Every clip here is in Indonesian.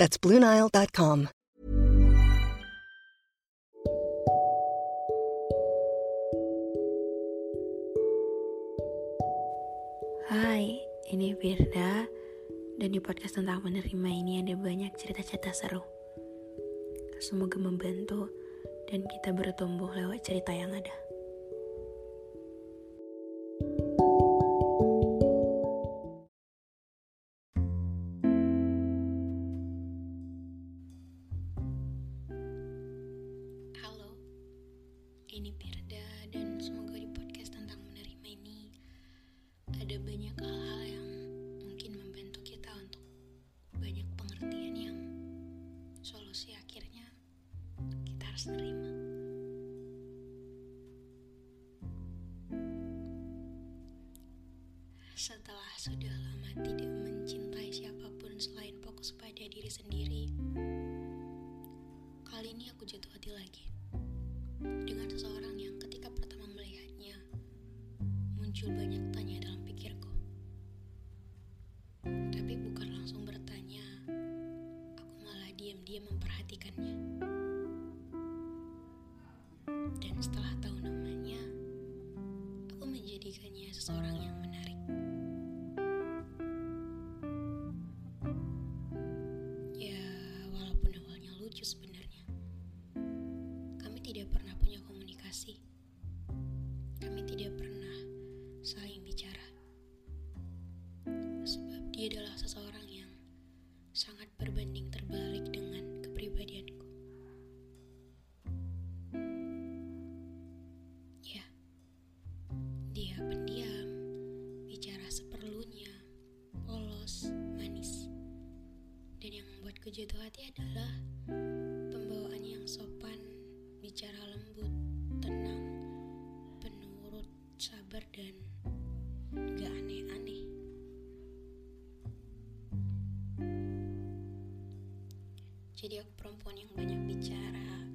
That's BlueNile.com. Hai, ini Firda dan di podcast tentang menerima ini ada banyak cerita-cerita seru. Semoga membantu dan kita bertumbuh lewat cerita yang ada. Ada banyak hal-hal yang mungkin membantu kita untuk banyak pengertian yang solusi akhirnya kita harus nerima. Setelah sudah lama tidak mencintai siapa pun selain fokus pada diri sendiri, kali ini aku jatuh hati lagi dengan seseorang yang ketika pertama melihatnya muncul banyak tanya dalam diam-diam memperhatikannya. Dan setelah tahu namanya, aku menjadikannya seseorang yang Dan yang membuatku jatuh hati adalah pembawaan yang sopan, bicara lembut, tenang, penurut, sabar, dan gak aneh-aneh. Jadi aku perempuan yang banyak bicara,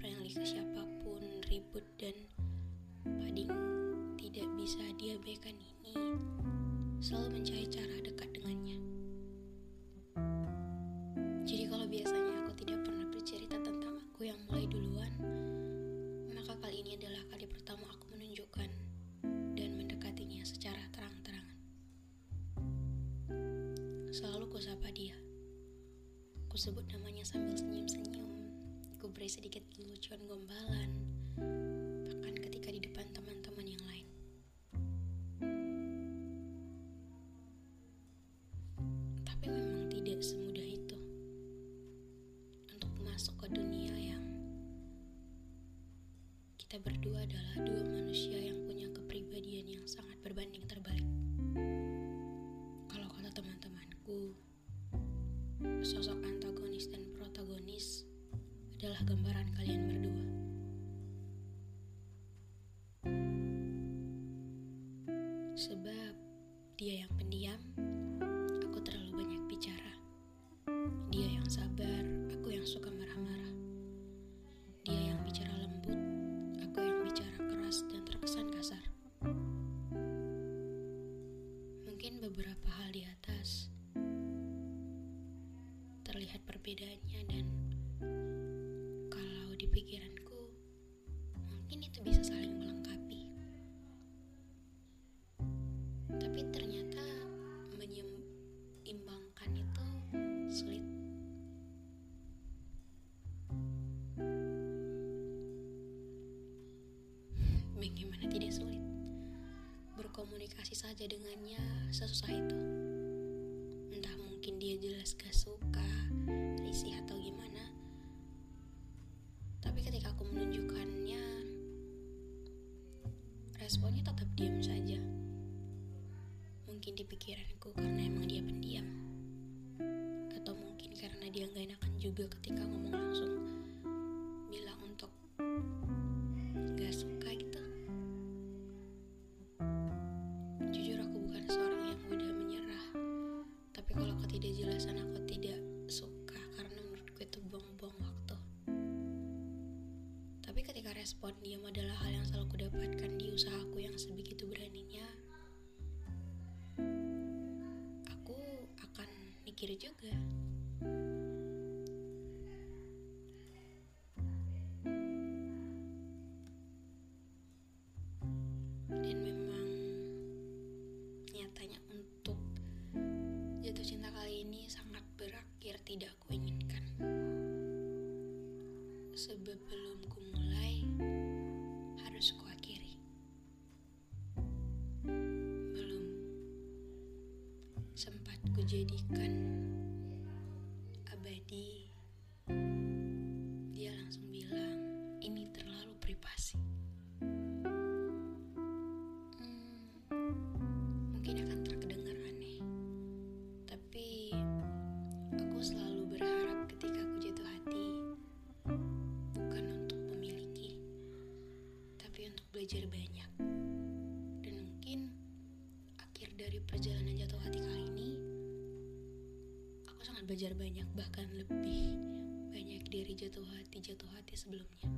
friendly ke siapa pun, ribut dan paling tidak bisa diabaikan ini selalu mencari cara dekat dengannya. Mulai duluan, maka kali ini adalah kali pertama aku menunjukkan dan mendekatinya secara terang-terangan. Selalu kusapa dia. Kusebut namanya sambil senyum-senyum. Ku beri sedikit lucuan gombalan, berdua adalah dua manusia yang punya kepribadian yang sangat berbanding terbalik. Kalau kata teman-temanku, sosok antagonis dan protagonis adalah gambaran kalian berdua. Sebab dia yang pendiam, Mungkin beberapa hal di atas terlihat perbedaannya dan kalau di pikiranku mungkin itu bisa saja dengannya sesusah itu. Entah mungkin dia jelas gak suka, risih atau gimana. Tapi ketika aku menunjukkannya, responnya tetap diam saja. Mungkin di pikiranku karena emang dia pendiam. Atau mungkin karena dia nggak enakan juga ketika ngomong langsung respon diam adalah hal yang selalu kudapatkan di usahaku yang sebegitu beraninya. Aku akan mikir juga. Dan memang nyatanya untuk jatuh cinta kali ini sangat berakhir tidak aku inginkan. Sebab belum ku mulai jadikan abadi dia langsung bilang ini terlalu privasi. Hmm, mungkin akan terkedengar aneh tapi aku selalu berharap ketika aku jatuh hati bukan untuk memiliki tapi untuk belajar banyak. Dan mungkin akhir dari perjalanan jatuh hati kali ini sangat belajar banyak bahkan lebih banyak dari jatuh hati jatuh hati sebelumnya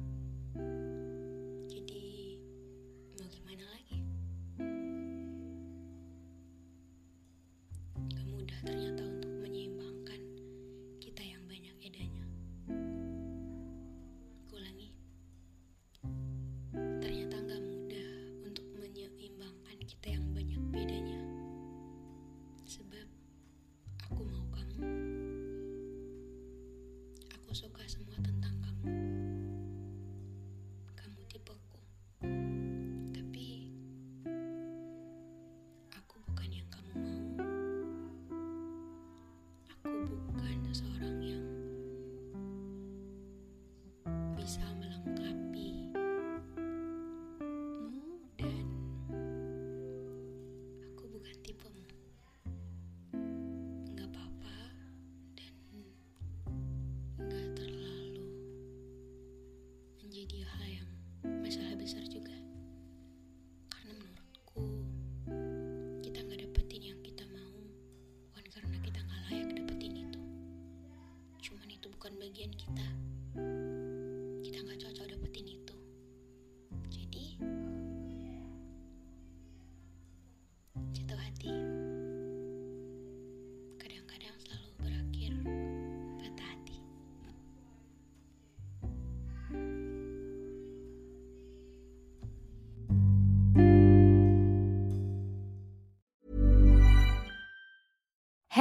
menjadi hal yang masalah besar juga. Karena menurutku kita nggak dapetin yang kita mau bukan karena kita nggak layak dapetin itu cuman itu bukan bagian kita